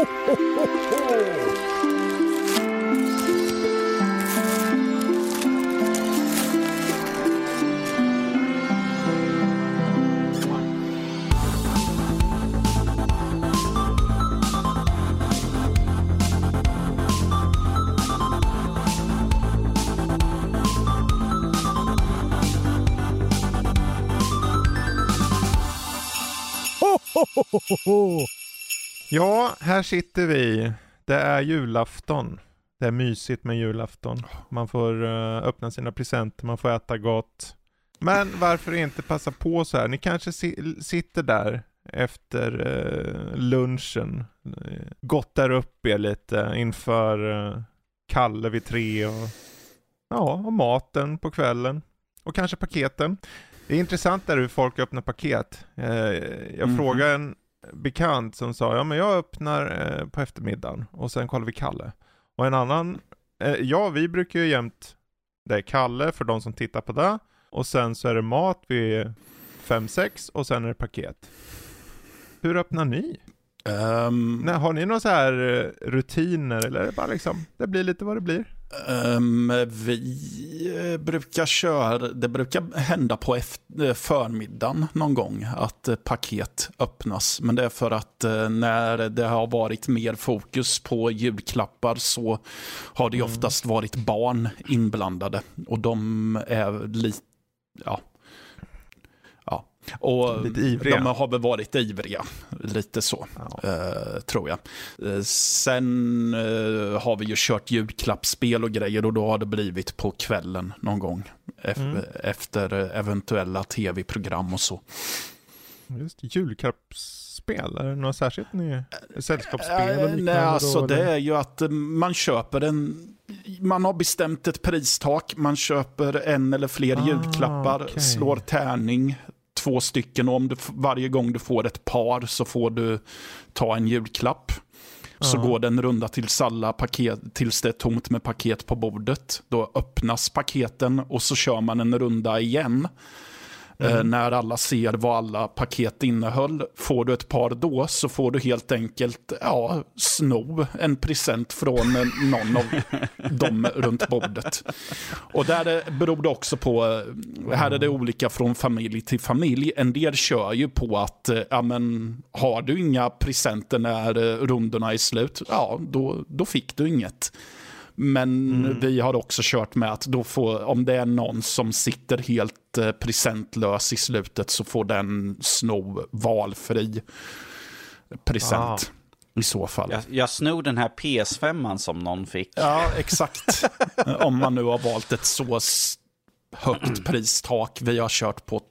ho, ho, ho, ho. ho. Ja, här sitter vi. Det är julafton. Det är mysigt med julafton. Man får uh, öppna sina presenter, man får äta gott. Men varför inte passa på så här? Ni kanske si sitter där efter uh, lunchen, uh, gottar upp er lite inför uh, Kalle vid tre och, ja, och maten på kvällen. Och kanske paketen. Det är intressant där hur folk öppnar paket. jag mm. frågade en bekant som sa, ja men jag öppnar eh, på eftermiddagen och sen kollar vi Kalle. Och en annan, eh, ja vi brukar ju jämt, det är Kalle för de som tittar på det, och sen så är det mat vid 5-6 och sen är det paket. Hur öppnar ni? Um, Nej, har ni några så här eh, rutiner eller är det bara liksom, det blir lite vad det blir? Um, vi brukar köra, det brukar hända på eh, förmiddagen någon gång att eh, paket öppnas. Men det är för att när det har varit mer fokus på julklappar så har det mm. oftast varit barn inblandade. Och de är lite, ja, och lite ivriga. De har väl varit ivriga, lite så, ja. eh, tror jag. Eh, sen eh, har vi ju kört julklappsspel och grejer och då har det blivit på kvällen någon gång. Mm. Efter eventuella tv-program och så. Just julklappsspel, är det något särskilt ni, sällskapsspel? Äh, nej, alltså det är ju att man köper en man har bestämt ett pristak, man köper en eller fler ah, julklappar, okay. slår tärning, två stycken och om du, varje gång du får ett par så får du ta en julklapp. Så uh -huh. går den runda tills alla paket, tills det är tomt med paket på bordet. Då öppnas paketen och så kör man en runda igen. Eh, mm. när alla ser vad alla paket innehöll. Får du ett par då så får du helt enkelt ja, sno en present från någon av dem runt bordet. Och där beror det också på, här är det olika från familj till familj. En del kör ju på att, eh, ja men har du inga presenter när eh, rundorna är slut, ja då, då fick du inget. Men mm. vi har också kört med att då får, om det är någon som sitter helt eh, presentlös i slutet så får den sno valfri present. Ah. I så fall. Jag, jag snor den här PS5 som någon fick. Ja, exakt. om man nu har valt ett så högt pristak. Vi har kört på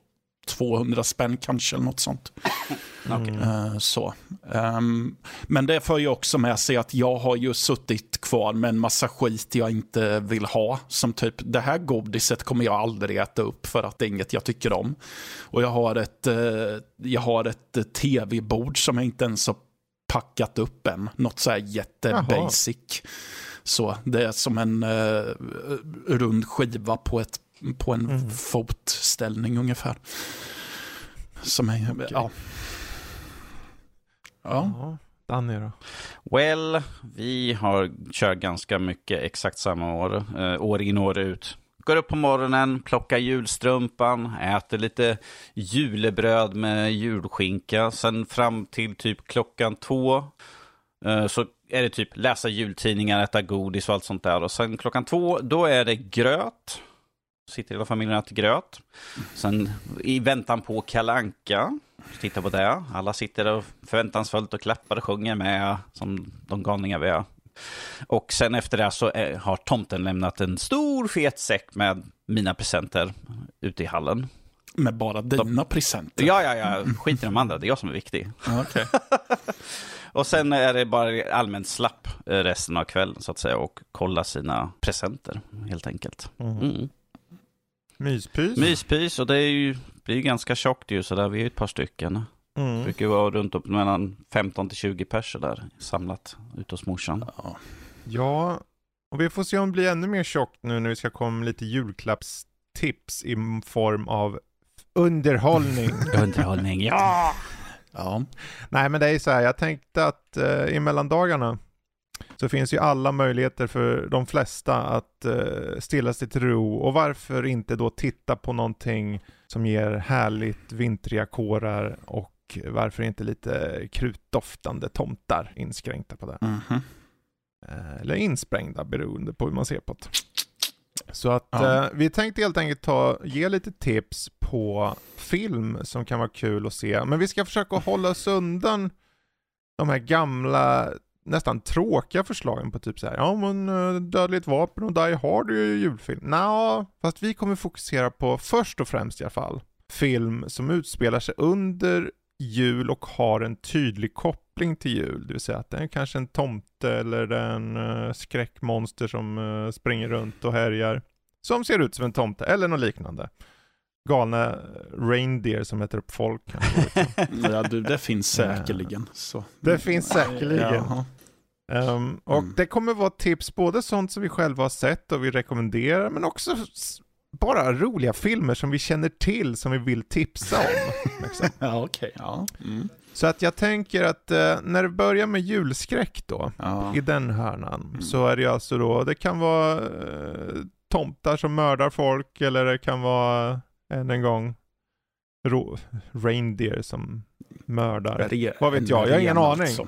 200 spänn kanske, eller något sånt. Uh, så. Um, men det för ju också med sig att jag har ju suttit kvar med en massa skit jag inte vill ha. Som typ, det här godiset kommer jag aldrig äta upp för att det är inget jag tycker om. Och jag har ett, uh, jag har ett uh, tv-bord som jag inte ens har packat upp än. Något så här jättebasic. Så det är som en rund skiva på ett på en mm. fotställning ungefär. Som är, okay. ja. Ja. Danny då? Well, vi har kört ganska mycket exakt samma år, eh, år in år ut. Går upp på morgonen, plockar julstrumpan, äter lite julebröd med julskinka. Sen fram till typ klockan två eh, så är det typ läsa jultidningar, äta godis och allt sånt där. Och sen klockan två, då är det gröt sitter hela familjen och äter gröt. Sen i väntan på Kalanka titta på det. Alla sitter och förväntansfullt och klappar och sjunger med som de galningar vi är. Och sen efter det så är, har tomten lämnat en stor fet säck med mina presenter ute i hallen. Med bara dina de, presenter? Ja, ja, ja. Skit i de andra. Det är jag som är viktig. Okay. och sen är det bara allmänt slapp eh, resten av kvällen så att säga och kolla sina presenter helt enkelt. Mm. Myspys. Myspys och det är ju, det är ju ganska tjockt ju så där. Vi är ett par stycken. Mm. Brukar vara runt upp mellan 15 till 20 personer där samlat ute hos morsan. Ja. ja, och vi får se om det blir ännu mer tjockt nu när vi ska komma med lite julklappstips i form av underhållning. underhållning, ja! Ja. Nej men det är så här, jag tänkte att eh, i mellandagarna så finns ju alla möjligheter för de flesta att eh, stilla sig till ro och varför inte då titta på någonting som ger härligt vintriga kårar och varför inte lite krutdoftande tomtar inskränkta på det. Mm -hmm. Eller insprängda beroende på hur man ser på det. Så att ja. eh, vi tänkte helt enkelt ta, ge lite tips på film som kan vara kul att se. Men vi ska försöka hålla oss undan de här gamla, nästan tråkiga förslagen på typ så här, ja men eh, Dödligt vapen och Die Hard är ju julfilm. Nja, fast vi kommer fokusera på först och främst i alla fall film som utspelar sig under jul och har en tydlig koppling till jul. Det vill säga att det är kanske en tomte eller en uh, skräckmonster som uh, springer runt och härjar. Som ser ut som en tomte eller något liknande. Galna reindeer som äter upp folk. ja, du, det finns säkerligen. Så. Det finns säkerligen. Um, och mm. det kommer vara tips, både sånt som vi själva har sett och vi rekommenderar, men också bara roliga filmer som vi känner till som vi vill tipsa om. liksom. ja, okay. ja. Mm. Så att jag tänker att eh, när det börjar med julskräck då, ja. i den hörnan, mm. så är det alltså då, det kan vara eh, tomtar som mördar folk eller det kan vara, än en gång, reindeer som mördar. Re Vad vet jag? Jag har ingen aning. Alltså.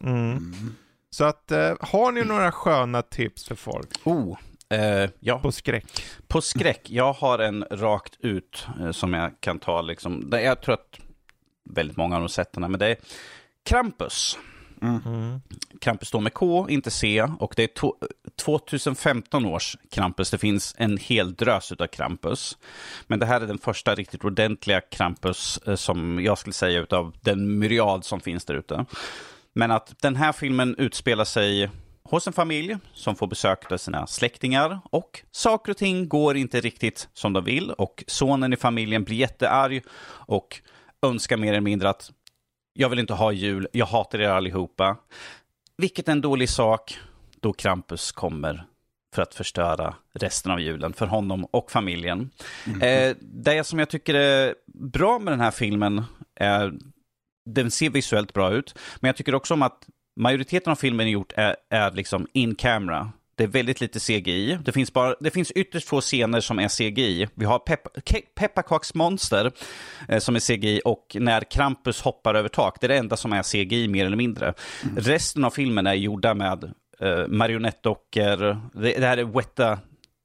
Mm. Mm. Så att, eh, har ni några sköna tips för folk? Oh. Uh, ja. På skräck? På skräck. Jag har en rakt ut uh, som jag kan ta. Liksom. Jag tror att väldigt många har sett den här, men det är Krampus. Mm. Krampus står med K, inte C. Och det är 2015 års Krampus. Det finns en hel drös av Krampus. Men det här är den första riktigt ordentliga Krampus eh, som jag skulle säga utav den myriad som finns där ute. Men att den här filmen utspelar sig hos en familj som får besök av sina släktingar och saker och ting går inte riktigt som de vill och sonen i familjen blir jättearg och önskar mer eller mindre att jag vill inte ha jul, jag hatar er allihopa. Vilket är en dålig sak då Krampus kommer för att förstöra resten av julen för honom och familjen. Mm. Eh, det som jag tycker är bra med den här filmen är den ser visuellt bra ut, men jag tycker också om att majoriteten av filmen är gjort är, är liksom in camera. Det är väldigt lite CGI. Det finns, bara, det finns ytterst få scener som är CGI. Vi har pepp, pepparkaksmonster eh, som är CGI och när Krampus hoppar över tak. Det är det enda som är CGI mer eller mindre. Mm. Resten av filmen är gjorda med eh, marionettdockor. Det, det här är Weta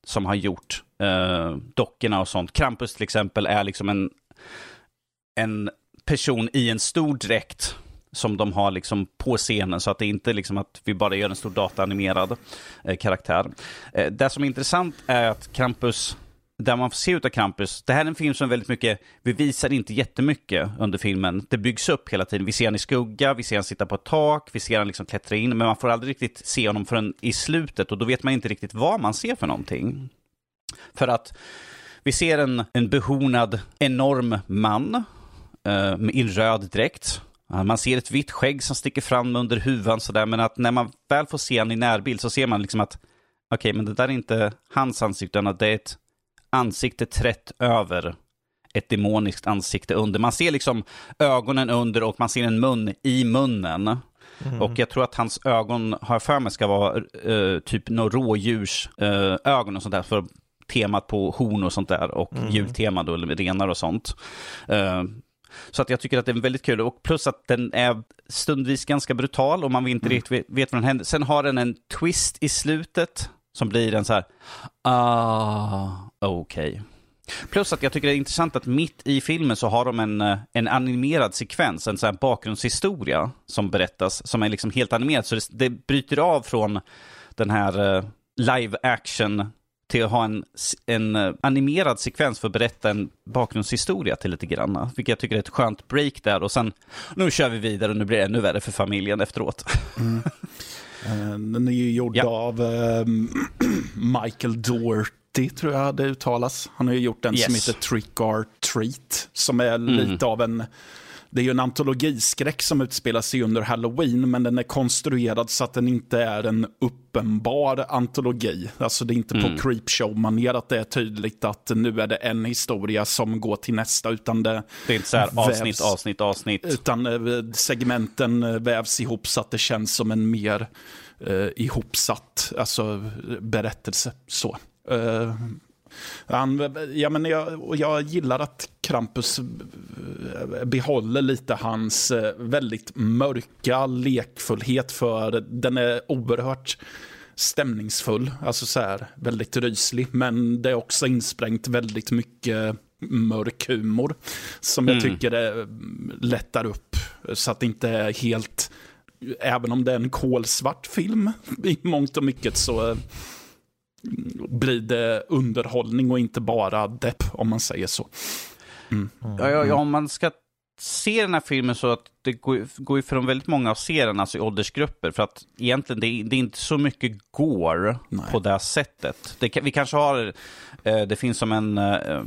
som har gjort eh, dockorna och sånt. Krampus till exempel är liksom en, en person i en stor dräkt som de har liksom på scenen så att det inte är liksom att vi bara gör en stor dataanimerad eh, karaktär. Eh, det som är intressant är att Krampus, där man får se ut av Krampus, det här är en film som väldigt mycket, vi visar inte jättemycket under filmen. Det byggs upp hela tiden. Vi ser honom i skugga, vi ser honom sitta på ett tak, vi ser honom liksom klättra in, men man får aldrig riktigt se honom förrän i slutet och då vet man inte riktigt vad man ser för någonting. För att vi ser en, en behornad, enorm man eh, i röd dräkt man ser ett vitt skägg som sticker fram under huvan sådär, men att när man väl får se honom i närbild så ser man liksom att okej, okay, men det där är inte hans ansikte, utan att det är ett ansikte trätt över ett demoniskt ansikte under. Man ser liksom ögonen under och man ser en mun i munnen. Mm. Och jag tror att hans ögon, har för mig, ska vara uh, typ några rådjursögon uh, och sånt där. För temat på horn och sånt där och mm. jultema då, eller renar och sånt. Uh, så att jag tycker att det är väldigt kul. Och plus att den är stundvis ganska brutal och man inte mm. riktigt vet, vet vad den händer. Sen har den en twist i slutet som blir en så här, ah, okej. Okay. Plus att jag tycker det är intressant att mitt i filmen så har de en, en animerad sekvens, en sån här bakgrundshistoria som berättas, som är liksom helt animerad. Så det, det bryter av från den här uh, live action till att ha en, en eh, animerad sekvens för att berätta en bakgrundshistoria till lite grann. Vilket jag tycker är ett skönt break där. Och sen, nu kör vi vidare och nu blir det ännu värre för familjen efteråt. Mm. Uh, den är ju gjord ja. av uh, Michael Doherty, tror jag det uttalas. Han har ju gjort en yes. som heter Trick or Treat, som är mm. lite av en det är ju en antologiskräck som utspelar sig under halloween, men den är konstruerad så att den inte är en uppenbar antologi. Alltså det är inte mm. på creepshow-manér att det är tydligt att nu är det en historia som går till nästa, utan det... Det är inte så här avsnitt, avsnitt, avsnitt. Utan eh, segmenten eh, vävs ihop så att det känns som en mer eh, ihopsatt alltså, berättelse. Så. Eh, han, ja, men jag, jag gillar att Krampus eh, behåller lite hans eh, väldigt mörka lekfullhet för den är oerhört stämningsfull, alltså så här väldigt ryslig, men det är också insprängt väldigt mycket mörk humor som jag mm. tycker det lättar upp så att det inte är helt, även om det är en kolsvart film i mångt och mycket så blir det underhållning och inte bara depp, om man säger så. Mm. Ja, ja, ja, om man ska se den här filmen så att det går, går för väldigt många att se den alltså i åldersgrupper. För att egentligen det är, det är inte så mycket går på det sättet. Det, vi kanske har, eh, det finns som en, eh,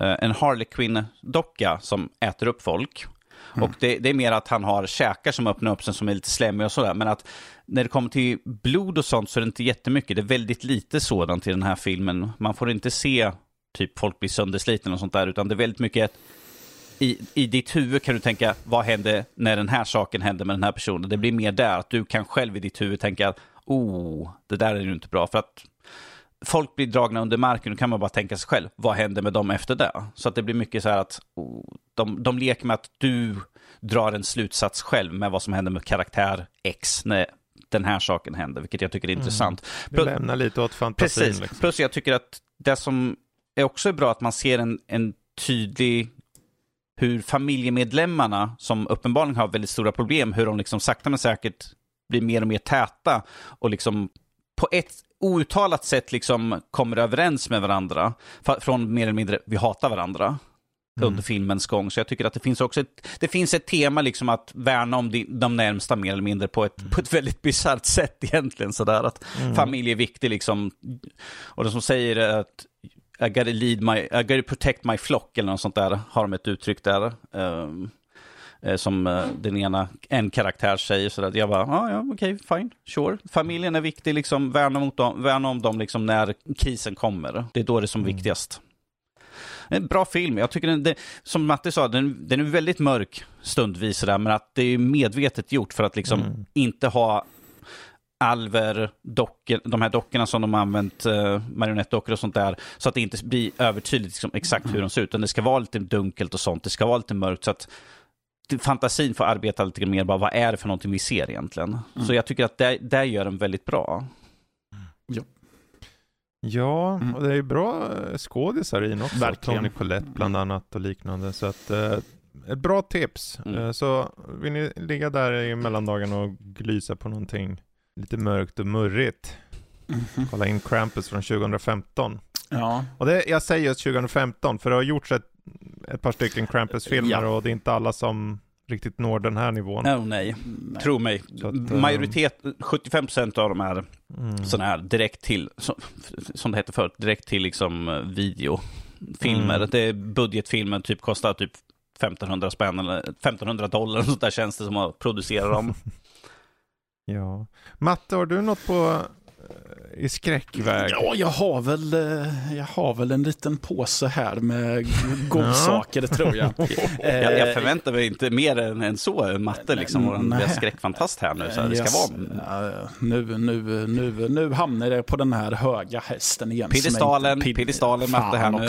eh, en Harley Quinn-docka som äter upp folk. Mm. Och det, det, är mer att han har käkar som öppnar upp sig som är lite slemmiga och sådär. Men att när det kommer till blod och sånt så är det inte jättemycket. Det är väldigt lite sådant i den här filmen. Man får inte se typ folk bli söndersliten och sånt där, utan det är väldigt mycket i, i ditt huvud kan du tänka, vad hände när den här saken hände med den här personen? Det blir mer där, att du kan själv i ditt huvud tänka, oh, det där är ju inte bra. För att folk blir dragna under marken, då kan man bara tänka sig själv, vad händer med dem efter det? Så att det blir mycket så här att oh, de, de leker med att du drar en slutsats själv med vad som händer med karaktär X när den här saken händer, vilket jag tycker är mm. intressant. Du lämnar lite åt fantasin. Precis, liksom. plus jag tycker att det som är också bra att man ser en, en tydlig hur familjemedlemmarna, som uppenbarligen har väldigt stora problem, hur de liksom sakta men säkert blir mer och mer täta och liksom på ett outtalat sätt liksom kommer överens med varandra. Från mer eller mindre, vi hatar varandra. Mm. under filmens gång. Så jag tycker att det finns också ett, det finns ett tema liksom att värna om de, de närmsta mer eller mindre på ett, mm. på ett väldigt bisarrt sätt egentligen. Sådär att mm. familj är viktig liksom. Och de som säger att I gotta lead my, I gotta protect my flock eller något sånt där, har de ett uttryck där. Um, som uh, den ena, en karaktär säger sådär. Jag bara, ah, ja, okej, okay, fine, sure. Familjen är viktig, liksom, värna, mot dem, värna om dem liksom, när krisen kommer. Det är då det är som mm. viktigast. En bra film. Jag tycker den, det, som Matti sa, den, den är väldigt mörk stundvis sådär, men att det är medvetet gjort för att liksom mm. inte ha alver, dockor, de här dockorna som de har använt, uh, marionettdockor och sånt där, så att det inte blir övertydligt liksom, exakt hur de ser ut. Utan det ska vara lite dunkelt och sånt, det ska vara lite mörkt. så att fantasin får arbeta lite mer, bara vad är det för någonting vi ser egentligen? Mm. Så jag tycker att det, det gör den väldigt bra. Ja. Ja, mm. och det är ju bra eh, skådisar i den också. Verkligen. Tony Collette bland annat och liknande. Så att, eh, ett bra tips. Mm. Eh, så vill ni ligga där i mellandagen och glysa på någonting lite mörkt och murrigt. Mm. Kolla in Krampus från 2015. Ja. Och det, jag säger just 2015 för det har gjorts ett, ett par stycken Krampus-filmer ja. och det är inte alla som riktigt når den här nivån. Oh, nej, nej. tro mig. Att, Majoritet, 75% av dem är mm. sådana här direkt till, som, det hette förut, direkt till liksom eh, videofilmer. Mm. Det är budgetfilmen, typ kostar typ 1500 spänn eller 1500 dollar, sånt där känns det som att producera dem. ja. Matte, har du något på i skräckväg? Ja, jag har, väl, eh, jag har väl en liten påse här med godsaker, det tror jag. jag. Jag förväntar mig inte mer än, än så, Matte, liksom, vår skräckfantast här nu. Så det ska vara... nu, nu, nu, nu hamnar det på den här höga hästen igen. Piedestalen, piedestalen Matte här nu.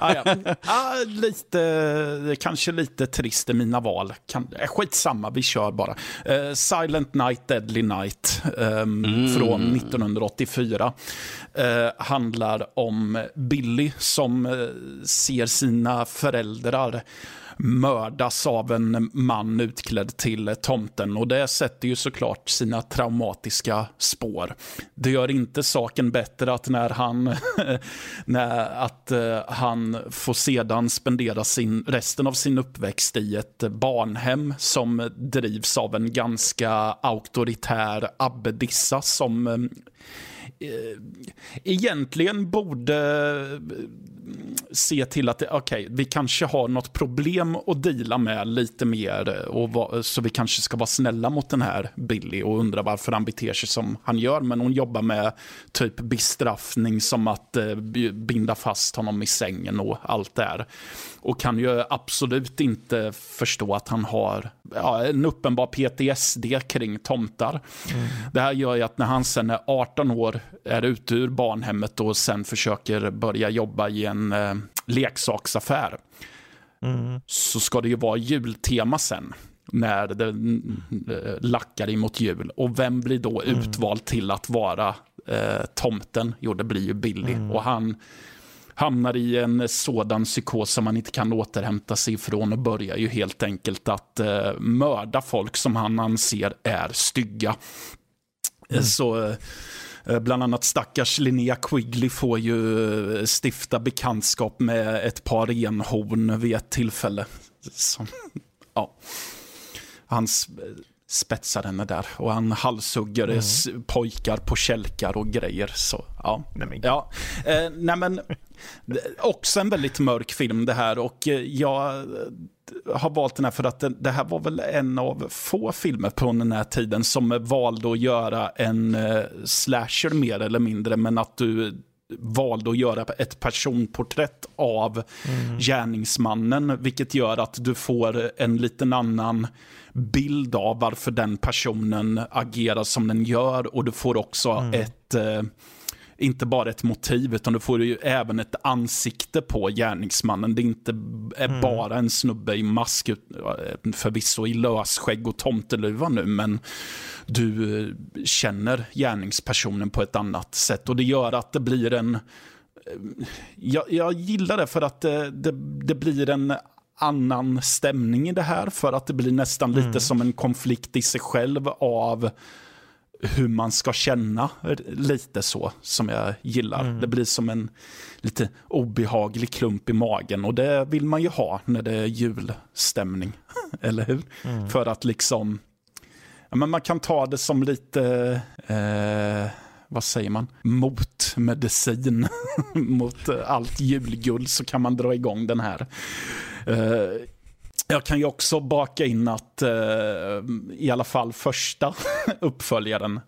ah, ja. ah, lite, kanske lite trist i mina val. Kan, skitsamma, vi kör bara. Uh, Silent Night, Deadly Night um, mm. från 1900 1984. Eh, handlar om Billy som eh, ser sina föräldrar mördas av en man utklädd till tomten och det sätter ju såklart sina traumatiska spår. Det gör inte saken bättre att när han, när, att, eh, han får sedan spendera sin, resten av sin uppväxt i ett barnhem som drivs av en ganska auktoritär abbedissa som eh, eh egentligen borde eh, se till att okay, vi kanske har något problem att dela med lite mer. Och va, så vi kanske ska vara snälla mot den här Billy och undra varför han beter sig som han gör. Men hon jobbar med typ bestraffning som att eh, binda fast honom i sängen och allt där. Och kan ju absolut inte förstå att han har ja, en uppenbar PTSD kring tomtar. Mm. Det här gör ju att när han sen är 18 år är ute ur barnhemmet och sen försöker börja jobba i en eh, leksaksaffär. Mm. Så ska det ju vara jultema sen när det äh, lackar emot jul. Och vem blir då mm. utvald till att vara äh, tomten? Jo, det blir ju Billy. Mm. Och han hamnar i en sådan psykos som man inte kan återhämta sig ifrån och börjar ju helt enkelt att äh, mörda folk som han anser är stygga. Mm. Så Eh, Eh, bland annat stackars Linnea Quigley får ju eh, stifta bekantskap med ett par renhorn vid ett tillfälle. Som, ja. Hans eh, spetsar henne där och han halshugger mm. pojkar på kälkar och grejer. Så, ja. Nej, men, ja. Eh, nej, men, också en väldigt mörk film det här och eh, jag har valt den här för att det, det, här var väl en av få filmer på den här tiden som valde att göra en eh, slasher mer eller mindre, men att du valde att göra ett personporträtt av mm. gärningsmannen, vilket gör att du får en liten annan bild av varför den personen agerar som den gör och du får också mm. ett eh, inte bara ett motiv, utan du får ju även ett ansikte på gärningsmannen. Det är inte mm. bara en snubbe i mask, förvisso i lösskägg och tomteluva nu, men du eh, känner gärningspersonen på ett annat sätt. Och det gör att det blir en... Eh, jag, jag gillar det för att det, det, det blir en annan stämning i det här för att det blir nästan mm. lite som en konflikt i sig själv av hur man ska känna lite så som jag gillar. Mm. Det blir som en lite obehaglig klump i magen och det vill man ju ha när det är julstämning. Eller hur? Mm. För att liksom, ja, men man kan ta det som lite, eh, vad säger man, motmedicin mot allt julguld så kan man dra igång den här. Eh, jag kan ju också baka in att eh, i alla fall första uppföljaren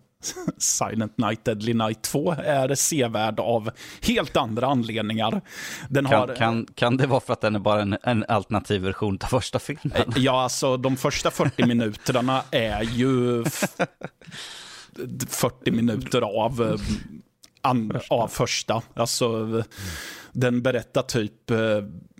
Silent Night Deadly Night 2 är sevärd av helt andra anledningar. Den kan, har... kan, kan det vara för att den är bara en, en alternativ version av första filmen? Eh, ja, alltså de första 40 minuterna är ju 40 minuter av, eh, an, första. av första. Alltså, den berättar typ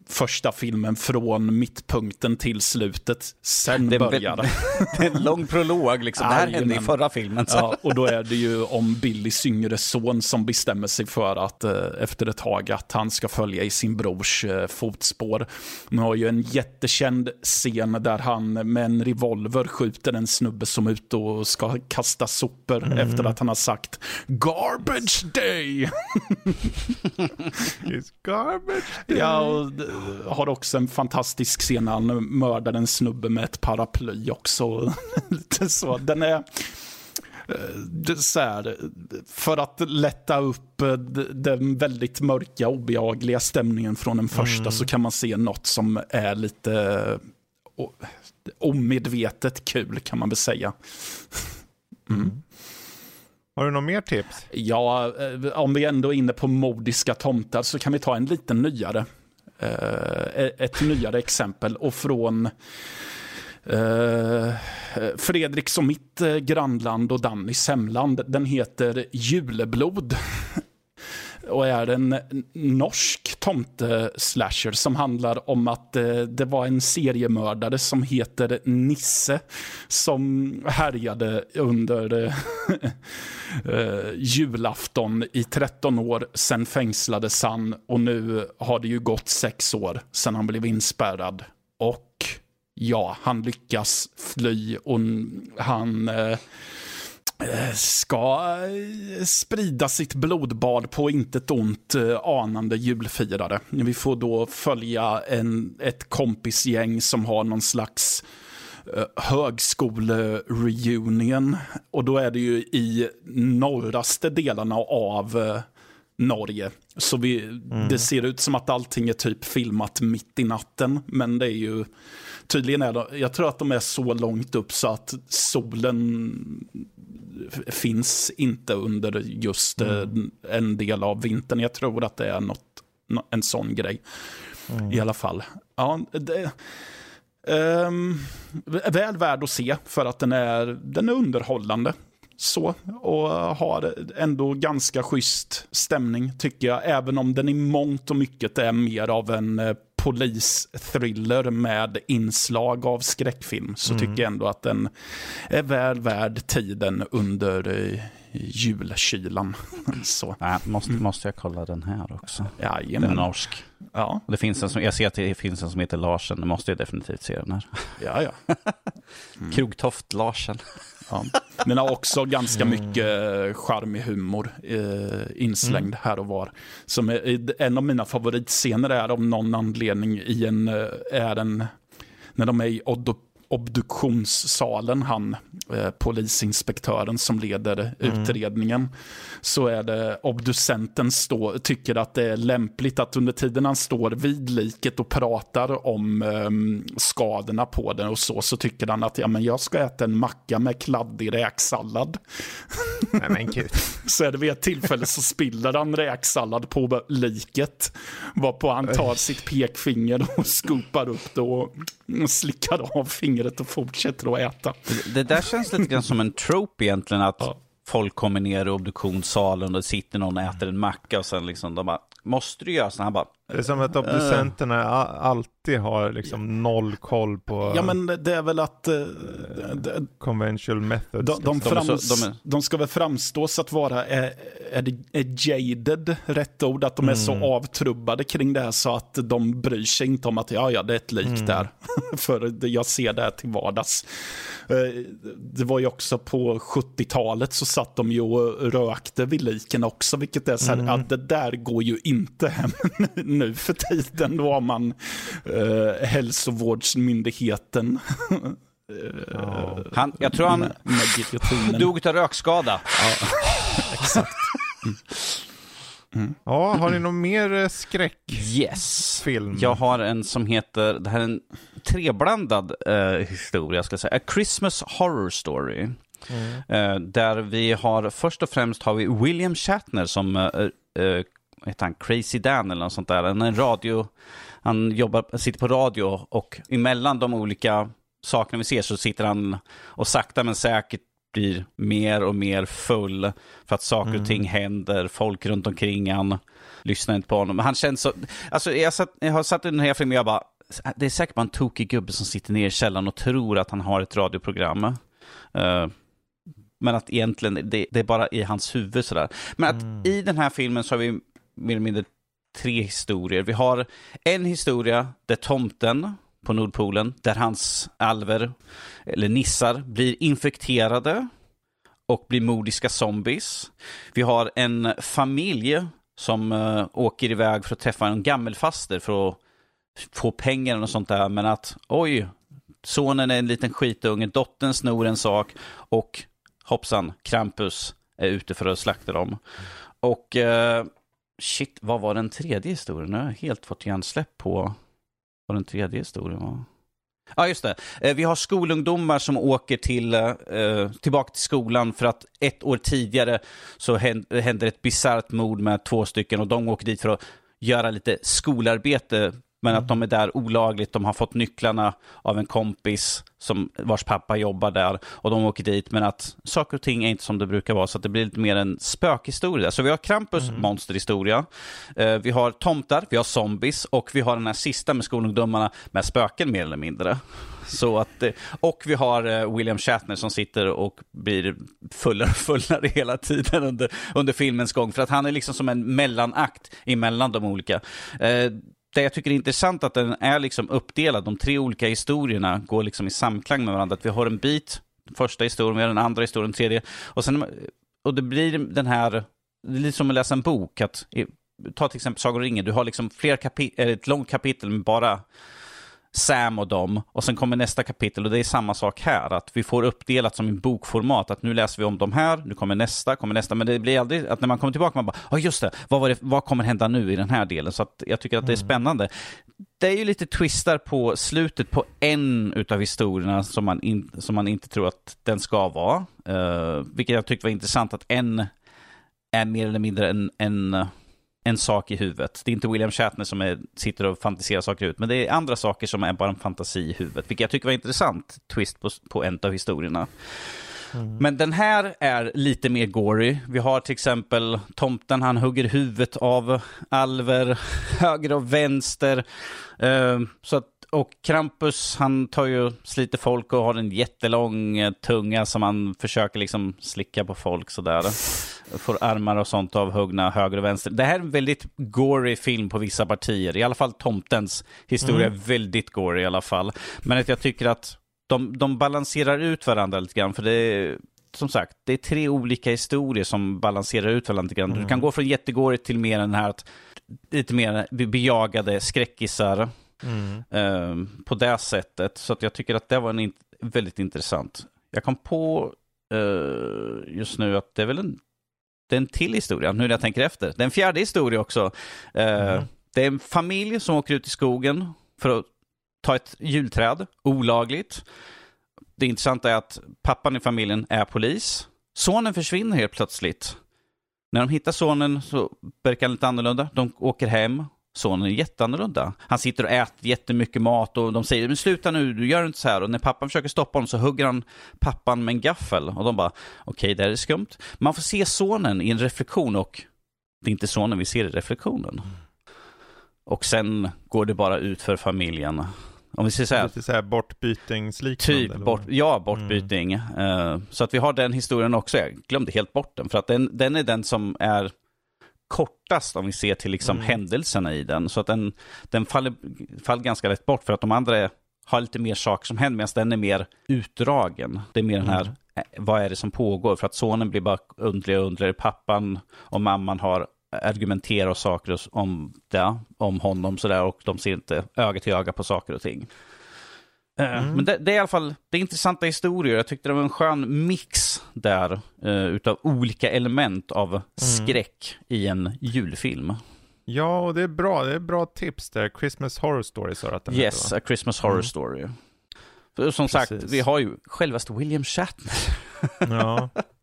första filmen från mittpunkten till slutet. Sen det börjar det. det är en lång prolog, liksom. det här hände i förra filmen. Ja, och då är det ju om Billys yngre son som bestämmer sig för att eh, efter ett tag att han ska följa i sin brors eh, fotspår. Man har ju en jättekänd scen där han med en revolver skjuter en snubbe som är ute och ska kasta sopor mm. efter att han har sagt Garbage day! It's garbage day! Ja, och har också en fantastisk scen när han mördar en snubbe med ett paraply också. så, den är... Eh, så här, för att lätta upp eh, den väldigt mörka, obehagliga stämningen från den första mm. så kan man se något som är lite omedvetet kul kan man väl säga. Mm. mm. Har du något mer tips? Ja, eh, om vi ändå är inne på modiska tomtar så kan vi ta en lite nyare. Eh, ett nyare exempel och från eh, Uh, Fredriks och mitt eh, grannland och Dannys hemland. Den heter Juleblod och är en norsk tomteslasher som handlar om att eh, det var en seriemördare som heter Nisse som härjade under eh, eh julafton i 13 år. Sen fängslades han och nu har det ju gått sex år sedan han blev inspärrad. Och ja, han lyckas fly och han Eh, ska eh, sprida sitt blodbad på intet ont eh, anande julfirare. Vi får då följa en, ett kompisgäng som har någon slags uh, högskolereunion. Och då är det ju i norraste delarna av Norge. Så vi, mm. det ser ut som att allting är typ filmat mitt i natten. Men det är ju tydligen är det, jag tror att de är så långt upp så att solen finns inte under just mm. en del av vintern. Jag tror att det är något, en sån grej. Mm. I alla fall. Ja, det, um, väl värd att se för att den är, den är underhållande. Så, och har ändå ganska schysst stämning tycker jag. Även om den i mångt och mycket är mer av en eh, polisthriller med inslag av skräckfilm så mm. tycker jag ändå att den är väl värd tiden under eh, julkylan. så. Nej, måste, måste jag kolla den här också? Ja, den är norsk. Ja. Det finns en som, jag ser att det finns en som heter Larsen, det måste jag definitivt se den här. Ja, ja. Mm. Krogtoft Larsen. Ja. Den har också ganska mm. mycket eh, charmig humor eh, inslängd mm. här och var. Som är, en av mina favoritscener är av någon anledning i en, eh, är en när de är i obduktionssalen, han eh, polisinspektören som leder mm. utredningen, så är det obducenten stå, tycker att det är lämpligt att under tiden han står vid liket och pratar om eh, skadorna på den och så, så tycker han att ja, men jag ska äta en macka med kladdig räksallad. Nej, men gud. så är det vid ett tillfälle så spiller han räksallad på liket, varpå han tar sitt pekfinger och skopar upp det och slickar av fingret fingret och fortsätter att äta. Det, där känns lite grann som en trope egentligen, att ja. folk kommer ner i obduktionssalen och sitter någon och äter en macka och sen liksom de bara, måste du göra så? Han bara, det är som att obducenterna uh, alltid har liksom noll koll på Ja men det är väl att uh, conventional methods. De, de, liksom. frams, de, är... de, ska väl framstå så att vara, är, är, det, är jaded rätt ord? Att de är mm. så avtrubbade kring det här så att de bryr sig inte om att ja, ja, det är ett lik mm. där. För jag ser det här till vardags. Det var ju också på 70-talet så satt de ju och rökte vid liken också, vilket är så här, mm. att det där går ju inte hem nu för tiden. Då har man eh, hälsovårdsmyndigheten. Oh. Han, jag tror han dog av rökskada. Ja, exakt. Mm. Mm. Ja, har ni någon mer eh, skräckfilm? Yes. Jag har en som heter, det här är en treblandad eh, historia, ska jag säga. A Christmas Horror Story. Mm. Eh, där vi har, först och främst har vi William Shatner som eh, eh heter han, Crazy Dan eller något sånt där. En radio, han jobbar, sitter på radio och emellan de olika sakerna vi ser så sitter han och sakta men säkert blir mer och mer full för att saker mm. och ting händer, folk runt omkring han lyssnar inte på honom. Han känns så, alltså jag, satt, jag har satt i den här filmen och jag bara, det är säkert bara en tokig gubbe som sitter ner i källaren och tror att han har ett radioprogram. Uh, men att egentligen, det, det, är bara i hans huvud sådär. Men att mm. i den här filmen så har vi mer eller mindre tre historier. Vi har en historia där tomten på Nordpolen, där hans alver, eller nissar, blir infekterade och blir mordiska zombies. Vi har en familj som uh, åker iväg för att träffa en gammelfaster för att få pengar och sånt där, men att oj, sonen är en liten skitunge, dottern snor en sak och hoppsan, Krampus är ute för att slakta dem. Och uh, Shit, vad var den tredje historien? Nu har jag helt fått hjärnsläpp på vad den tredje historien var. Ja, ah, just det. Eh, vi har skolungdomar som åker till, eh, tillbaka till skolan för att ett år tidigare så händer ett bisarrt mord med två stycken och de åker dit för att göra lite skolarbete men att de är där olagligt, de har fått nycklarna av en kompis som, vars pappa jobbar där och de åker dit men att saker och ting är inte som det brukar vara så att det blir lite mer en spökhistoria. Så vi har Krampus mm. monsterhistoria, eh, vi har tomtar, vi har zombies och vi har den här sista med skolungdomarna med spöken mer eller mindre. Så att, eh, och vi har eh, William Shatner som sitter och blir fullare och fullare hela tiden under, under filmens gång. För att han är liksom som en mellanakt emellan de olika. Det jag tycker är intressant att den är liksom uppdelad. De tre olika historierna går liksom i samklang med varandra. Att vi har en bit, första historien, vi har den andra historien, den tredje. Och, sen, och det blir den här, det är lite som att läsa en bok. Att, ta till exempel Sagan om ringen, du har liksom fler kapitel, ett långt kapitel med bara Sam och dem. Och sen kommer nästa kapitel och det är samma sak här. Att vi får uppdelat som i bokformat. Att nu läser vi om de här, nu kommer nästa, kommer nästa. Men det blir aldrig att när man kommer tillbaka man bara, ja oh, just det, vad, det, vad kommer hända nu i den här delen? Så att jag tycker att det är mm. spännande. Det är ju lite twistar på slutet på en utav historierna som man, in, som man inte tror att den ska vara. Uh, vilket jag tyckte var intressant att en är mer eller mindre en, en en sak i huvudet. Det är inte William Shatner som är, sitter och fantiserar saker ut, men det är andra saker som är bara en fantasi i huvudet, vilket jag tycker var intressant twist på, på en av historierna. Mm. Men den här är lite mer gory. Vi har till exempel tomten, han hugger huvudet av alver höger och vänster. Uh, så att, och Krampus, han tar ju, sliter folk och har en jättelång eh, tunga som han försöker liksom slicka på folk sådär får armar och sånt avhuggna höger och vänster. Det här är en väldigt gory film på vissa partier. I alla fall tomtens historia mm. är väldigt gory i alla fall. Men att jag tycker att de, de balanserar ut varandra lite grann. För det är, som sagt, det är tre olika historier som balanserar ut varandra lite grann. Mm. Du kan gå från jättegorigt till mer den här, att, lite mer bejagade skräckisar. Mm. Eh, på det sättet. Så att jag tycker att det var en väldigt intressant. Jag kom på eh, just nu att det är väl en det är en till historia, nu när jag tänker efter. Det är en fjärde historia också. Mm. Det är en familj som åker ut i skogen för att ta ett julträd, olagligt. Det intressanta är att pappan i familjen är polis. Sonen försvinner helt plötsligt. När de hittar sonen så verkar han lite annorlunda. De åker hem sonen är jätteannorlunda. Han sitter och äter jättemycket mat och de säger men sluta nu, du gör inte så här. Och när pappan försöker stoppa honom så hugger han pappan med en gaffel. Och de bara, okej okay, det här är skumt. Man får se sonen i en reflektion och det är inte sonen vi ser i reflektionen. Och sen går det bara ut för familjen. Om vi säger så här. Lite så här bortbytingsliknande? Typ, bort, ja, bortbyting. Mm. Uh, så att vi har den historien också. Jag glömde helt bort den. För att den, den är den som är kortast om vi ser till liksom mm. händelserna i den. Så att den, den faller, faller ganska lätt bort för att de andra är, har lite mer saker som händer medan den är mer utdragen. Det är mer mm. den här, mm. Eh, vad är det som pågår? För att sonen blir bara undligare och undligare. Pappan och mamman har argumenterat saker om det, om honom sådär och de ser inte öga till öga på saker och ting. Eh, mm. Men det, det, är i alla fall det är intressanta historier. Jag tyckte det var en skön mix där uh, utav olika element av mm. skräck i en julfilm. Ja, och det är bra. Det är bra tips där. Christmas Horror Story sa att den Yes, heter, A Christmas Horror mm. Story. För som Precis. sagt, vi har ju självaste William Shatner. ja.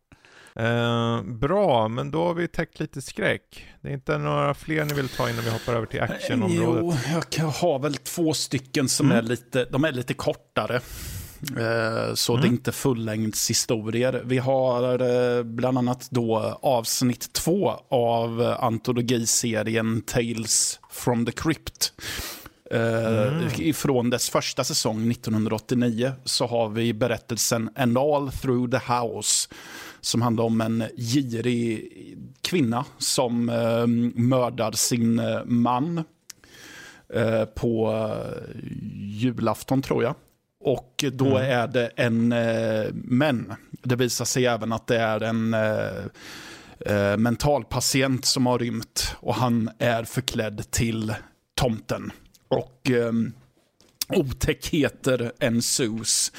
Eh, bra, men då har vi täckt lite skräck. Det är inte några fler ni vill ta innan vi hoppar över till actionområdet? Jo, jag har väl två stycken som mm. är lite, de är lite kortare. Eh, så mm. det är inte fullängdshistorier. Vi har eh, bland annat då avsnitt två av antologiserien Tales from the Crypt. Mm. Från dess första säsong 1989 så har vi berättelsen And All Through the House som handlar om en girig kvinna som eh, mördar sin eh, man eh, på eh, julafton tror jag. Och då mm. är det en, eh, men det visar sig även att det är en eh, eh, mentalpatient som har rymt och han är förklädd till tomten. Och eh, otäckheter ensues.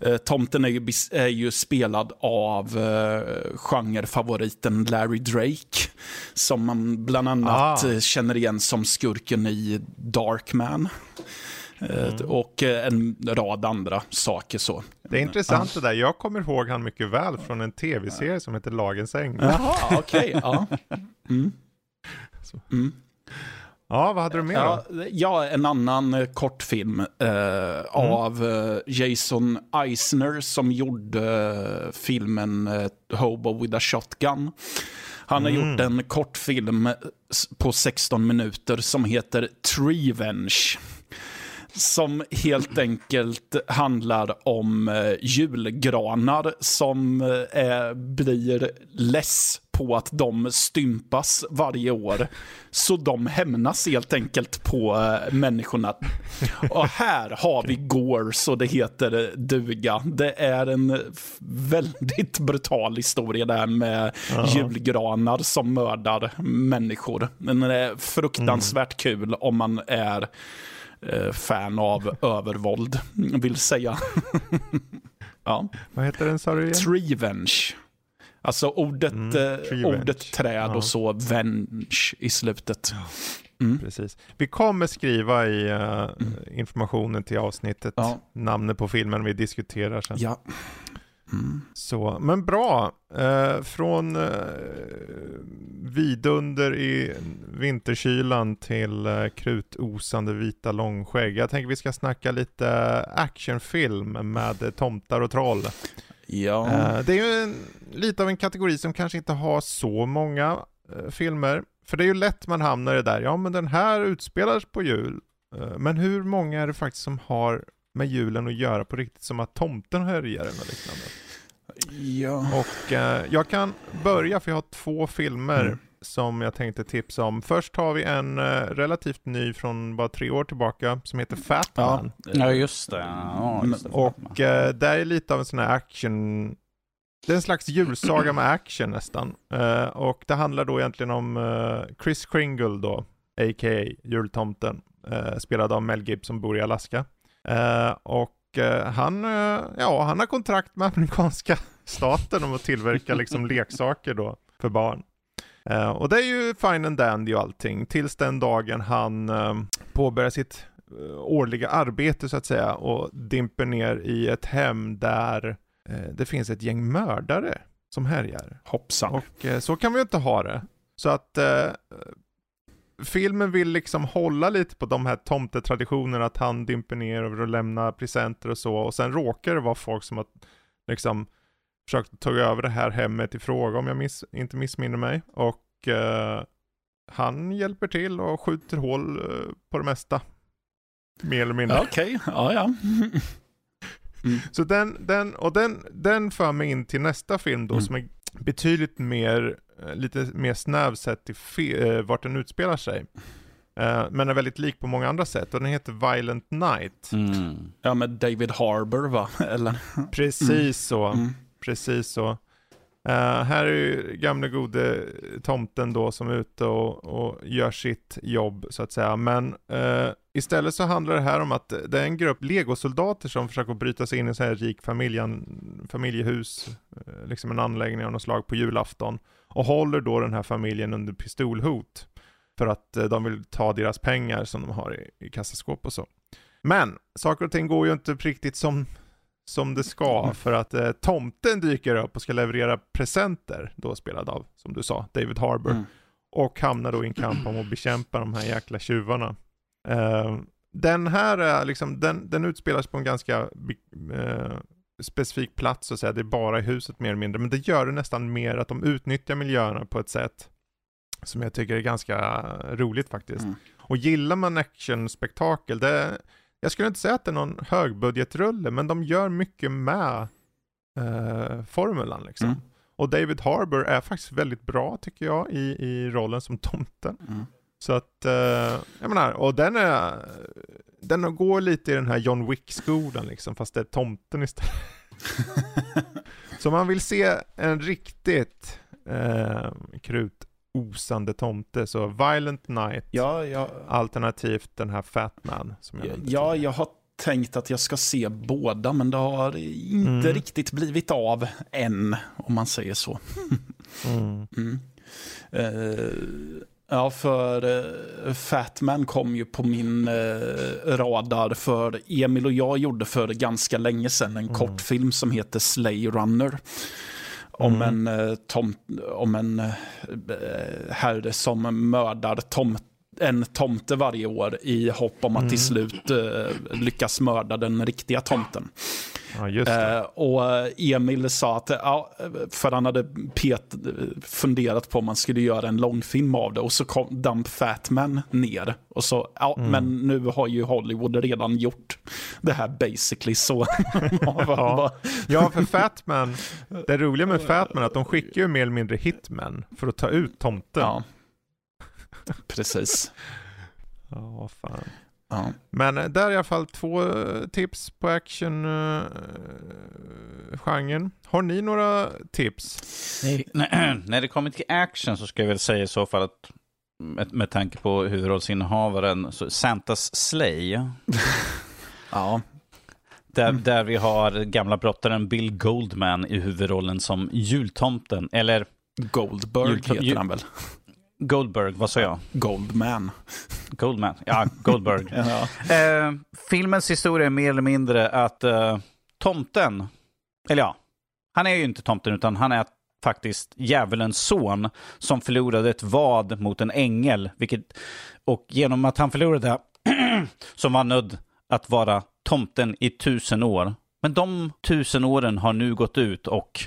Eh, tomten är ju, är ju spelad av eh, genrefavoriten Larry Drake. Som man bland annat ah. Eh, känner igen som skurken i Darkman. Eh, mm. Och eh, en rad andra saker så. Det är intressant det där. Jag kommer ihåg han mycket väl från en tv-serie som heter Lagens Änglar. Jaha, okej. Okay, ja. Mm. Mm. Ja, vad hade du mer ja, ja, en annan eh, kortfilm eh, mm. av eh, Jason Eisner som gjorde eh, filmen Hobo with a Shotgun. Han har mm. gjort en kortfilm på 16 minuter som heter Treevenge som helt enkelt handlar om eh, julgranar som eh, blir less på att de stympas varje år. Så de hämnas helt enkelt på äh, människorna. Och här har vi Gore så det heter duga. Det är en väldigt brutal historia där med -huh. julgranar som mördar människor. Men det är fruktansvärt mm. kul om man är eh, fan av övervåld, vill säga. ja. Vad heter den sa du igen? Trevenge. Alltså ordet, Mm, eh, ordet träd och så venge i slutet. Mm. Precis. Vi kommer skriva i eh, informationen till avsnittet Ja. namnet på filmen vi diskuterar sen. Ja. Mm. Så, men bra. Eh, från eh, vidunder i vinterkylan till eh, krutosande vita långskägg. Jag tänker vi ska snacka lite actionfilm med tomtar och troll. Ja. Eh, det är ju en, lite av en kategori som kanske inte har så många eh, filmer. För det är ju lätt man hamnar i det där, ja men den här utspelar sig på jul. Eh, men hur många är det faktiskt som har med julen att göra på riktigt, som att tomten härjar eller liknande? ja. Och eh, jag kan börja, för jag har två filmer Mm. som jag tänkte tipsa om. Först har vi en eh, relativt ny från bara tre år tillbaka som heter Fat Ja. Ja, just det. Ja, just det. Och eh, det är lite av en sån här action, det är en slags julsaga med action nästan. Eh, och det handlar då egentligen om eh, Chris Kringle då, a.k.a. jultomten, eh, spelad av Mel Gibson som bor i Alaska. Eh, och eh, han, eh, ja, han har kontrakt med amerikanska staten om att tillverka liksom leksaker då för barn. Eh, och det är ju fine and dandy och allting, tills den dagen han eh, påbörjar sitt eh, årliga arbete så att säga och dimper ner i ett hem där det finns ett gäng mördare som härjar. Hoppsan. Och så kan vi ju inte ha det. Så att filmen vill liksom hålla lite på de här tomtetraditionerna att han dimper ner och lämnar presenter och så och sen råkar det vara folk som har liksom försökt ta över det här hemmet i fråga om jag miss, inte missminner mig och eh, han hjälper till och skjuter hål eh, på det mesta. Mer eller mindre. Okej, ja ja. Mm. Så den, den, och den, den för mig in till nästa film då Mm. som är betydligt mer, lite mer snäv sett till fe, eh, vart den utspelar sig. Eh, men är väldigt lik på många andra sätt och den heter Violent Night. Mm. Ja, med David Harbour va? Eller? Precis så, Mm. precis så. Eh, här är ju gamle gode tomten då som är ute och, och gör sitt jobb så att säga. Men eh, istället så handlar det här om att det är en grupp legosoldater som försöker bryta sig in i en så här rik familjen, familjehus, eh, liksom en anläggning av något slag på julafton. Och håller då den här familjen under pistolhot. För att eh, de vill ta deras pengar som de har i, i kassaskåp och så. Men saker och ting går ju inte riktigt som, som det ska Mm. för att eh, tomten dyker upp och ska leverera presenter, då spelad av, som du sa, David Harbour. Mm. Och hamnar då i en kamp om att bekämpa de här jäkla tjuvarna. Eh, den här är liksom, den, den utspelas på en ganska eh, specifik plats så att säga. Det är bara i huset mer eller mindre. Men det gör det nästan mer att de utnyttjar miljöerna på ett sätt som jag tycker är ganska roligt faktiskt. Mm. Och gillar man actionspektakel, det, jag skulle inte säga att det är någon högbudgetrulle, men de gör mycket med eh, formulan liksom. Mm. Och David Harbour är faktiskt väldigt bra tycker jag i, i rollen som tomten. Mm. Så att, eh, jag menar, och den är, den går lite i den här John Wick-skolan liksom, fast det är tomten istället. Så man vill se en riktigt eh, krutosande tomte, så Violent Night, Ja, ja, alternativt den här Fat Man som jag ja, ja, jag har tänkt att jag ska se båda, men det har inte Mm. riktigt blivit av än, om man säger så. Mm. Mm. Eh, ja, för uh, Fatman kom ju på min eh, radar för Emil och jag gjorde för ganska länge sedan en Mm. kortfilm som heter Slay Runner. Om Mm. en, eh, tom, om en eh, herre som mördar tom, en tomte varje år i hopp om att till Mm. slut eh, lyckas mörda den riktiga tomten. Ja. Eh, och Emil sa att, ja, för han hade pet, funderat på om man skulle göra en långfilm av det och så kom Dump Fatman ner. Och så, ja, Mm. men nu har ju Hollywood redan gjort det här basically så. Ja. Ja, för Fatman, det roliga med Fatman är att de skickar ju mer eller mindre hitmen för att ta ut tomten. ja. Precis. Ja, fan. Ja. Men eh, där är i alla fall två eh, tips på action-genren. Har ni några tips? Nej, när det kommer till action så ska jag väl säga i så fall att med, med tanke på huvudrollsinnehavaren, så Santas Slay. ja. Där, där vi har gamla brottaren Bill Goldman i huvudrollen som jultomten. Eller... Goldberg jultom heter han väl? Goldberg, vad sa jag? Goldman. Goldman, ja, Goldberg. ja. Eh, filmens historia är mer eller mindre att eh, tomten, eller ja, han är ju inte tomten utan han är faktiskt djävulens son som förlorade ett vad mot en ängel. Vilket, och genom att han förlorade så var nödd att vara tomten i tusen år. Men de tusen åren har nu gått ut och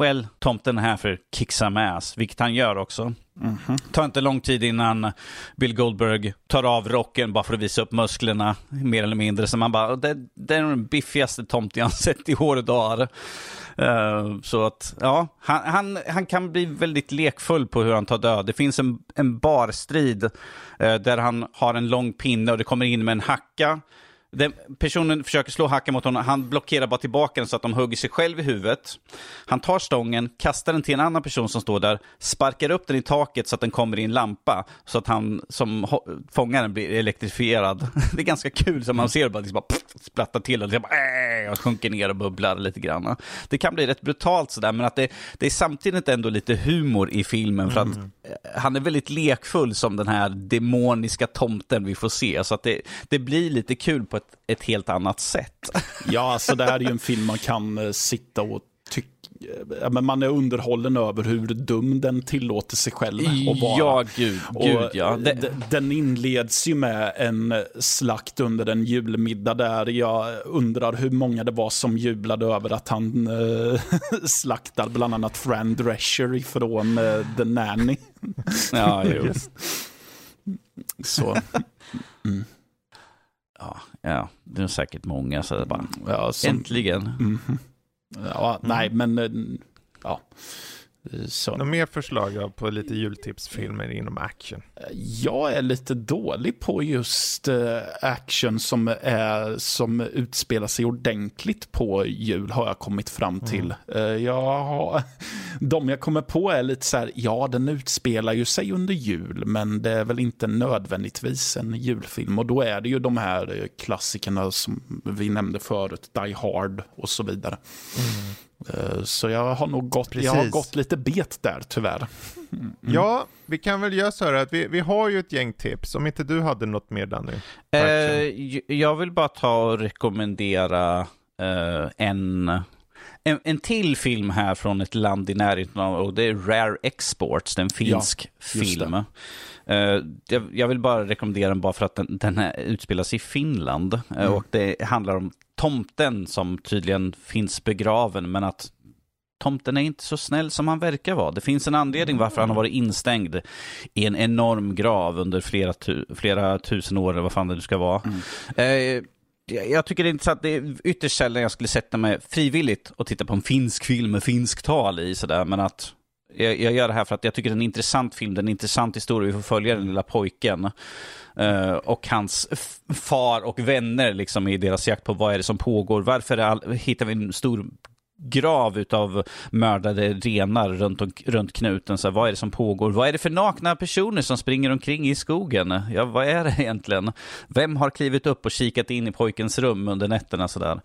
well, tomten är här för att kick some ass, vilket han gör också. Mm -hmm. tar inte lång tid innan Bill Goldberg tar av rocken bara för att visa upp musklerna, mer eller mindre. Så man bara, det, det är den biffigaste tomten jag sett i år och dagar. Uh, så att, ja, han, han, han, kan bli väldigt lekfull på hur han tar död. Det finns en, en barstrid uh, där han har en lång pinne och det kommer in med en hacka. Den personen försöker slå hacka mot honom, han blockerar bara tillbaka den så att de hugger sig själv i huvudet. Han tar stången, kastar den till en annan person som står där, sparkar upp den i taket så att den kommer i en lampa, så att han som fångaren blir elektrifierad. Det är ganska kul, som man ser bara, liksom bara splattar till och, liksom, äh, och sjunker ner och bubblar lite grann. Det kan bli rätt brutalt sådär, men att det, det är samtidigt ändå lite humor i filmen, för att mm. han är väldigt lekfull som den här demoniska tomten vi får se, så att det, det blir lite kul på ett, ett helt annat sätt. Ja, alltså det här är ju en film man kan uh, sitta och tycka men man är underhållen över hur dum den tillåter sig själv att vara. Ja, gud, gud ja. Det... Den inleds ju med en slakt under en julmiddag där jag undrar hur många det var som jublade över att han äh, slaktar bland annat Fran Drescher ifrån äh, The Nanny. Ja, jo. Så. Mm. Ja, ja, det är säkert många. Så bara, ja, som, äntligen. Mm, ja, nej, men eh, ja. Så. Några mer förslag på lite jultipsfilmer inom action? Jag är lite dålig på just uh, action som, är, som utspelar sig ordentligt på jul, har jag kommit fram mm. till. Mm. Jag har, de jag kommer på är lite så här, ja, den utspelar ju sig under jul, men det är väl inte nödvändigtvis en julfilm. Och då är det ju de här klassikerna som vi nämnde förut, Die Hard och så vidare. Mm. Eh, så jag har nog gått, jag har gått lite bet där tyvärr. Mm. Ja, vi kan väl göra så här att vi, vi har ju ett gäng tips, om inte du hade något mer Danny? Eh, jag vill bara ta och rekommendera eh, en, en, en till film här från ett land i närheten och det är Rare Exports, en finsk ja, film. Uh, jag, jag, vill bara rekommendera den bara för att den, den här utspelas i Finland. Uh, mm. Och det handlar om tomten som tydligen finns begraven, men att tomten är inte så snäll som han verkar vara. Det finns en anledning varför han har varit instängd i en enorm grav under flera, tu flera tusen år, eller vad fan det nu ska vara. Mm. Eh, jag tycker det är intressant, det är ytterst sällan jag skulle sätta mig frivilligt och titta på en finsk film med finsk tal i sådär, men att jag, jag, gör det här för att jag tycker det är en intressant film, det är en intressant historia. Vi får följa den lilla pojken eh, och hans far och vänner liksom i deras jakt på vad är det som pågår. Varför all, hittar vi en stor grav av mördade renar runt, och, runt knuten. Så här, vad är det som pågår? Vad är det för nakna personer som springer omkring i skogen? Ja, vad är det egentligen? Vem har klivit upp och kikat in i pojkens rum under nätterna? Så där?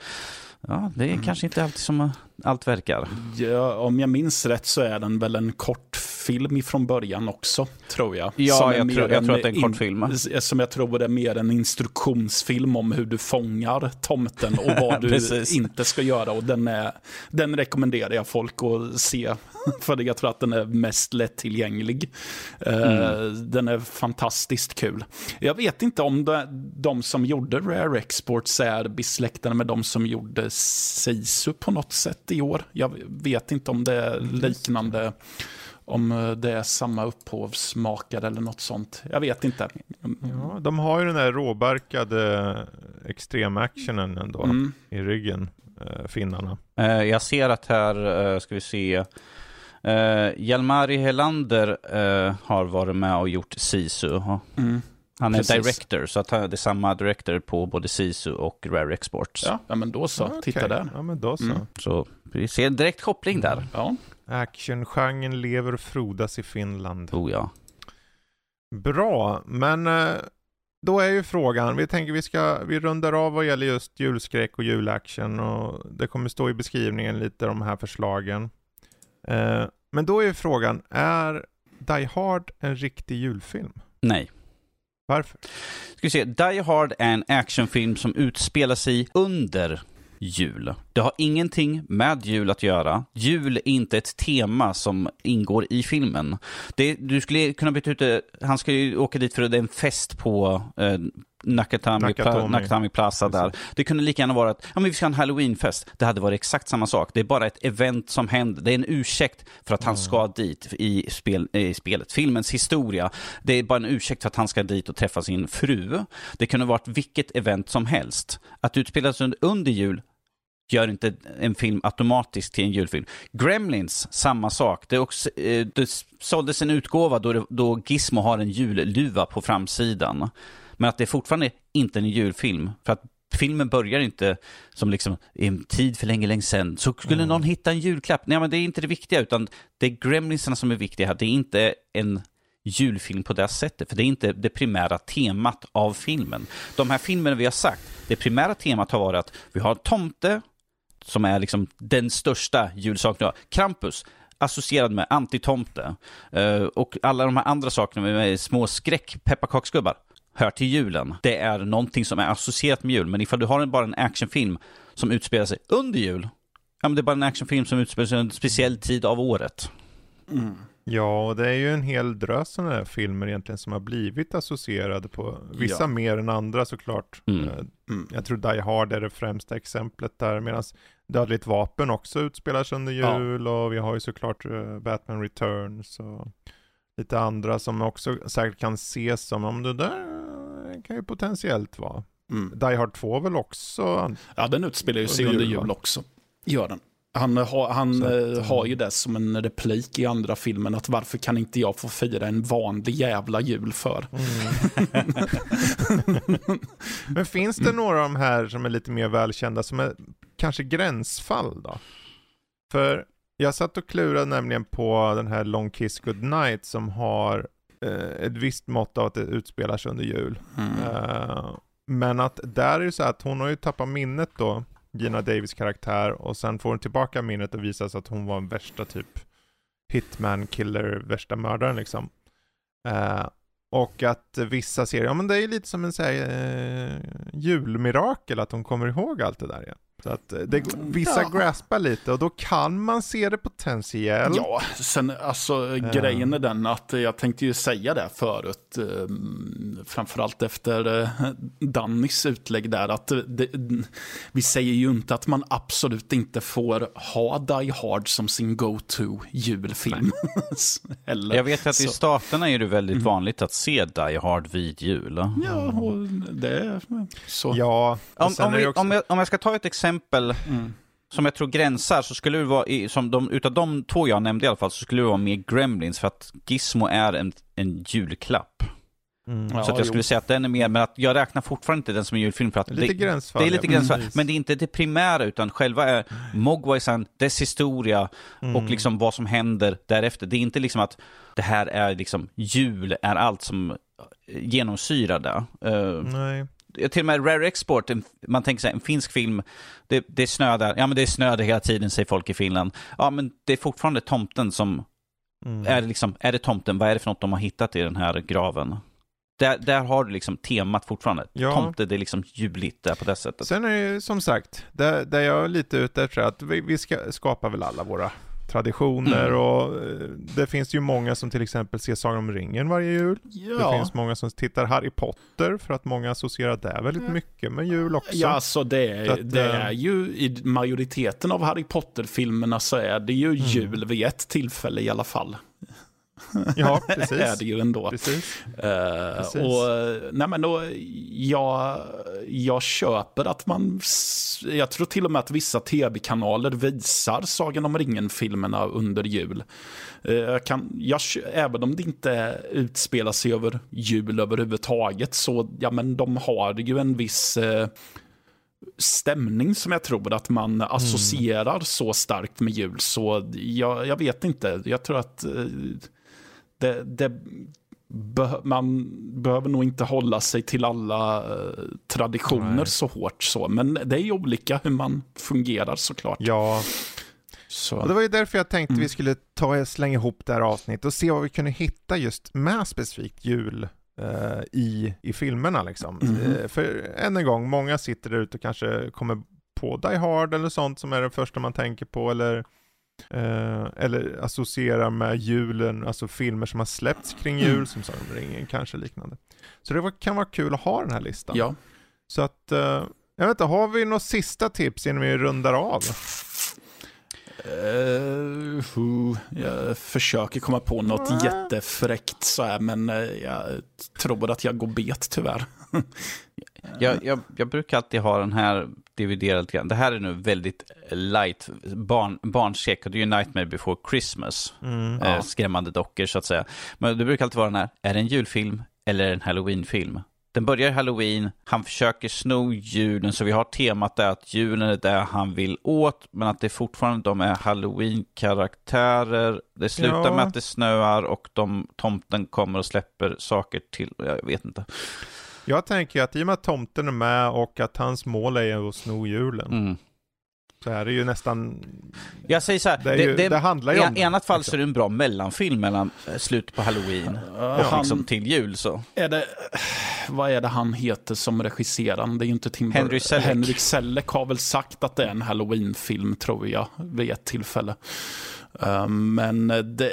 Ja, det är mm. kanske inte alltid som allt verkar. Ja, om jag minns rätt så är den väl en kortfilm ifrån början också, tror jag. Ja, jag tror, jag tror, att det är en kortfilm. Som jag tror är mer en instruktionsfilm om hur du fångar tomten och vad du inte ska göra. Och den, är, den rekommenderar jag folk att se för jag tror att den är mest lättillgänglig. Eh, mm. Den är fantastiskt kul. Jag vet inte om de, de som gjorde Rare Exports är besläktade med de som gjorde Sisu på något sätt i år. Jag vet inte om det är liknande om det är samma upphovsmakare eller något sånt. Jag vet inte. Ja, de har ju den där råbarkade extremactionen ändå mm. i ryggen, eh, finnarna. Jag ser att här, ska vi se, Uh, Hjalmari Helander uh, har varit med och gjort Sisu. Mm. Han är Precis. director, så att han, det är samma director på både Sisu och Rare Exports. Ja, ja men då så. Okay. Titta där. Ja, men då så. Mm. Så vi ser en direkt koppling där. Ja. Actiongenren lever och frodas i Finland. Oh ja. Bra, men eh, då är ju frågan, vi tänker vi ska, vi rundar av vad gäller just julskräck och julaction och det kommer stå i beskrivningen lite de här förslagen. Eh, men då är ju frågan, är Die Hard en riktig julfilm? Nej. Varför? Ska vi se, Die Hard är en actionfilm som utspelar sig under jul. Det har ingenting med jul att göra. Jul är inte ett tema som ingår i filmen. Det, du skulle kunna byta ut det, han ska ju åka dit för att det är en fest på eh, Nakatomi, Nakatomi. Plaza där. Det kunde lika gärna vara att ja, men vi ska ha en halloweenfest. Det hade varit exakt samma sak. Det är bara ett event som händer. Det är en ursäkt för att han ska dit i, spel, i spelet. Filmens historia. Det är bara en ursäkt för att han ska dit och träffa sin fru. Det kunde varit vilket event som helst. Att utspela sig under, under jul gör inte en film automatiskt till en julfilm. Gremlins, samma sak. Det, också, eh, det såldes en utgåva då, det, då Gizmo har en julluva på framsidan. Men att det är fortfarande inte en julfilm. För att filmen börjar inte som liksom i en tid för länge, länge sedan. Så skulle Mm. någon hitta en julklapp. Nej, men det är inte det viktiga, utan det är Gremlinsarna som är viktiga här. Det är inte en julfilm på det sättet, för det är inte det primära temat av filmen. De här filmerna vi har sagt, det primära temat har varit att vi har tomte, som är liksom den största julsaken. Krampus, associerad med antitomte. Eh, och alla de här andra sakerna med små skräck, pepparkaksgubbar, hör till julen. Det är någonting som är associerat med jul. Men ifall du har en, bara en actionfilm som utspelar sig under jul, ja men det är bara en actionfilm som utspelar sig under en speciell tid av året. Ja, och det är ju en hel drös sådana här filmer egentligen som har blivit associerade på, vissa Ja. mer än andra såklart. Mm. Eh, Mm. Jag tror Die Hard är det främsta exemplet där, medan Dödligt Vapen också utspelar sig under Ja. jul och vi har ju såklart eh, Batman Returns och lite andra som också säkert kan ses som, om det där kan ju potentiellt vara. Mm. Die Hard 2 väl också? Ja, den utspelar ju sig Under jul, också. Gör den. Han, har, han Så att, eh, eh, har ju det som en replik i andra filmen, att varför kan inte jag få fira en vanlig jävla jul för? Men finns det några av de här som är lite mer välkända som är kanske gränsfall då? För jag satt och klurade nämligen på den här Long Kiss Goodnight som har eh, ett visst mått av att det utspelar sig under jul. Mm. Eh, men att där är det så att hon har ju tappat minnet då, Gina Davis karaktär, och sen får hon tillbaka minnet och visar sig att hon var en värsta typ hitman, killer, värsta mördaren liksom. Eh, och att vissa ser, ja men det är lite som en så här, eh, julmirakel att hon kommer ihåg allt det där igen. Så att eh, det, vissa Ja. graspar lite och då kan man se det potentiellt. Ja, sen alltså grejen är den att jag tänkte ju säga det förut, eh, framförallt efter eh, Dannys utlägg där, att det, vi säger ju inte att man absolut inte får ha Die Hard som sin go-to julfilm. Eller, Jag vet att i så- staterna är det väldigt vanligt att se Die Hard vid jul. Ja, och det är så. Ja, Om, om, vi, också... om, jag, om jag ska ta ett exempel Mm. som jag tror gränsar, så skulle det vara, i, som de, utav de två jag nämnde i alla fall, så skulle det vara mer Gremlins, för att Gizmo är en, en julklapp. Mm. Ja, så att jag jo. skulle säga att den är mer, men att jag räknar fortfarande inte den som en julfilm för att Lite det, gränsfall. det är lite ja, gränsfall, precis. men det är inte det primära, utan själva är Mogwaisan, dess historia Mm. och liksom vad som händer därefter. Det är inte liksom att det här är liksom, jul är allt som genomsyrar det. Eh, Nej. Till och med Rare Export, man tänker sig en finsk film, det, det är snö där, ja men det är snö där hela tiden säger folk i Finland. Ja men det är fortfarande tomten som, Mm. är, det liksom, är det tomten, vad är det för något de har hittat i den här graven? Där, där har du liksom temat fortfarande. Ja. Tomte, det är liksom juligt där på det sättet. Sen är det som sagt, där, där jag är lite ute efter att vi, vi ska skapa väl alla våra traditioner Mm. och eh, det finns ju många som till exempel ser Sagan om ringen varje jul. Det Ja. finns många som tittar Harry Potter för att många associerar det väldigt mycket med jul också. Ja, alltså det, att, det eh, är ju i majoriteten av Harry Potter-filmerna så är det ju jul vid ett tillfälle i alla fall. Ja, är precis. det ju ändå. precis. Precis. och, nej men då, jag, jag köper att man, jag tror till och med att vissa tv-kanaler visar Sagan om ringen-filmerna under jul. Jag kan, jag, även om det inte utspelar sig över jul överhuvudtaget så, ja men de har ju en viss eh, stämning som jag tror att man associerar så starkt med jul. Så jag, jag vet inte, jag tror att det, det, be man behöver nog inte hålla sig till alla eh, traditioner Nej. så hårt så. Men det är ju olika hur man fungerar såklart. Ja, så. Och det var ju därför jag tänkte mm. vi skulle ta och slänga ihop det här avsnittet och se vad vi kunde hitta just med specifikt jul uh, i, i filmerna liksom. Mm. Uh, för än en gång, många sitter där ute och kanske kommer på Die Hard eller sånt som är det första man tänker på eller uh, eller associerar med julen, alltså filmer som har släppts kring jul mm. som Sagan om ringen kanske liknande. Så det var, kan vara kul att ha den här listan. Ja. Så att, jag vet inte, har vi något sista tips innan vi rundar av? Uh, uh, jag försöker komma på något uh. jättefräckt så här, men uh, jag tror att jag går bet tyvärr. jag, jag, jag, brukar alltid ha den här dividerad grann. Det här är nu väldigt light, barn, barncheck. Det är ju Nightmare before Christmas. Mm, ja. skrämmande dockor så att säga. Men det brukar alltid vara den här, är det en julfilm eller en halloweenfilm? Den börjar halloween, han försöker sno julen, så vi har temat där att julen är det han vill åt, men att det fortfarande de är halloween-karaktärer. Det slutar ja. med att det snöar och de, tomten kommer och släpper saker till, jag vet inte. Jag tänker att i och med att tomten är med och att hans mål är att sno julen, mm så är det ju nästan... Jag säger så här, det, ju, det, det handlar ju i, om I annat fall liksom. så är det en bra mellanfilm mellan eh, slutet på halloween och han, liksom till jul. Så. Är det, vad är det han heter som regisserar? Det är ju inte Tim Henry Selleck. Henrik Selleck har väl sagt att det är en halloween-film tror jag vid ett tillfälle. Um, men det,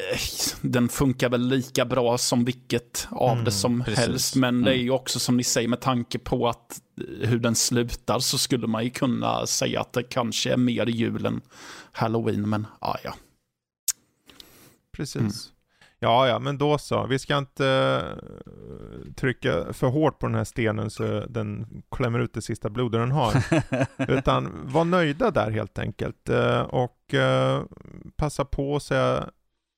den funkar väl lika bra som vilket av mm, det som precis. helst. Men mm. det är ju också som ni säger med tanke på att hur den slutar så skulle man ju kunna säga att det kanske är mer jul än halloween. Men ah, ja, Precis. Mm. Ja, ja, men då så. Vi ska inte uh, trycka för hårt på den här stenen så den klämmer ut det sista blodet den har. Utan var nöjda där helt enkelt. Uh, och uh, passa på att säga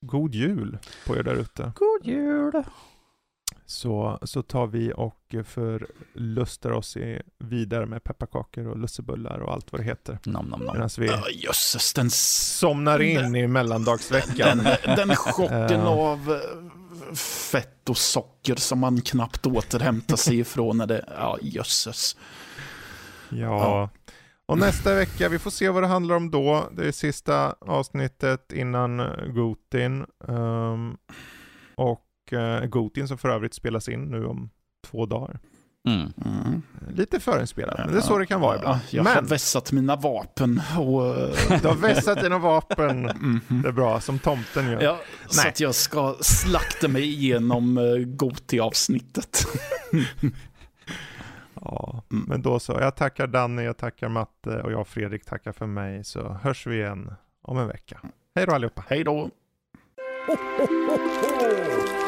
God Jul på er där ute. God Jul! Så, så tar vi och förlustar oss i, vidare med pepparkakor och lussebullar och allt vad det heter. Nom, nom, nom. Medan vi oh, jösses, den... somnar in den, i mellandagsveckan. Den, den chocken uh, av eh, fett och socker som man knappt återhämtar sig ifrån. När det, ja, jösses. Ja. ja. Och nästa vecka, vi får se vad det handlar om då. Det är sista avsnittet innan Gotin. Um, och eh, Gotin som för övrigt spelas in nu om två dagar. Mm. Mm. Lite förinspelat, men det är så det kan vara ibland. Jag men, har vässat mina vapen. Och... du har vässat dina vapen, mm. det är bra, som tomten gör. Ja, så att jag ska slakta mig igenom uh, Goti-avsnittet. ja, mm. men då så. Jag tackar Danny, jag tackar Matte och jag Fredrik tackar för mig. Så hörs vi igen om en vecka. Hej då allihopa. Hej då. ho, ho, ho.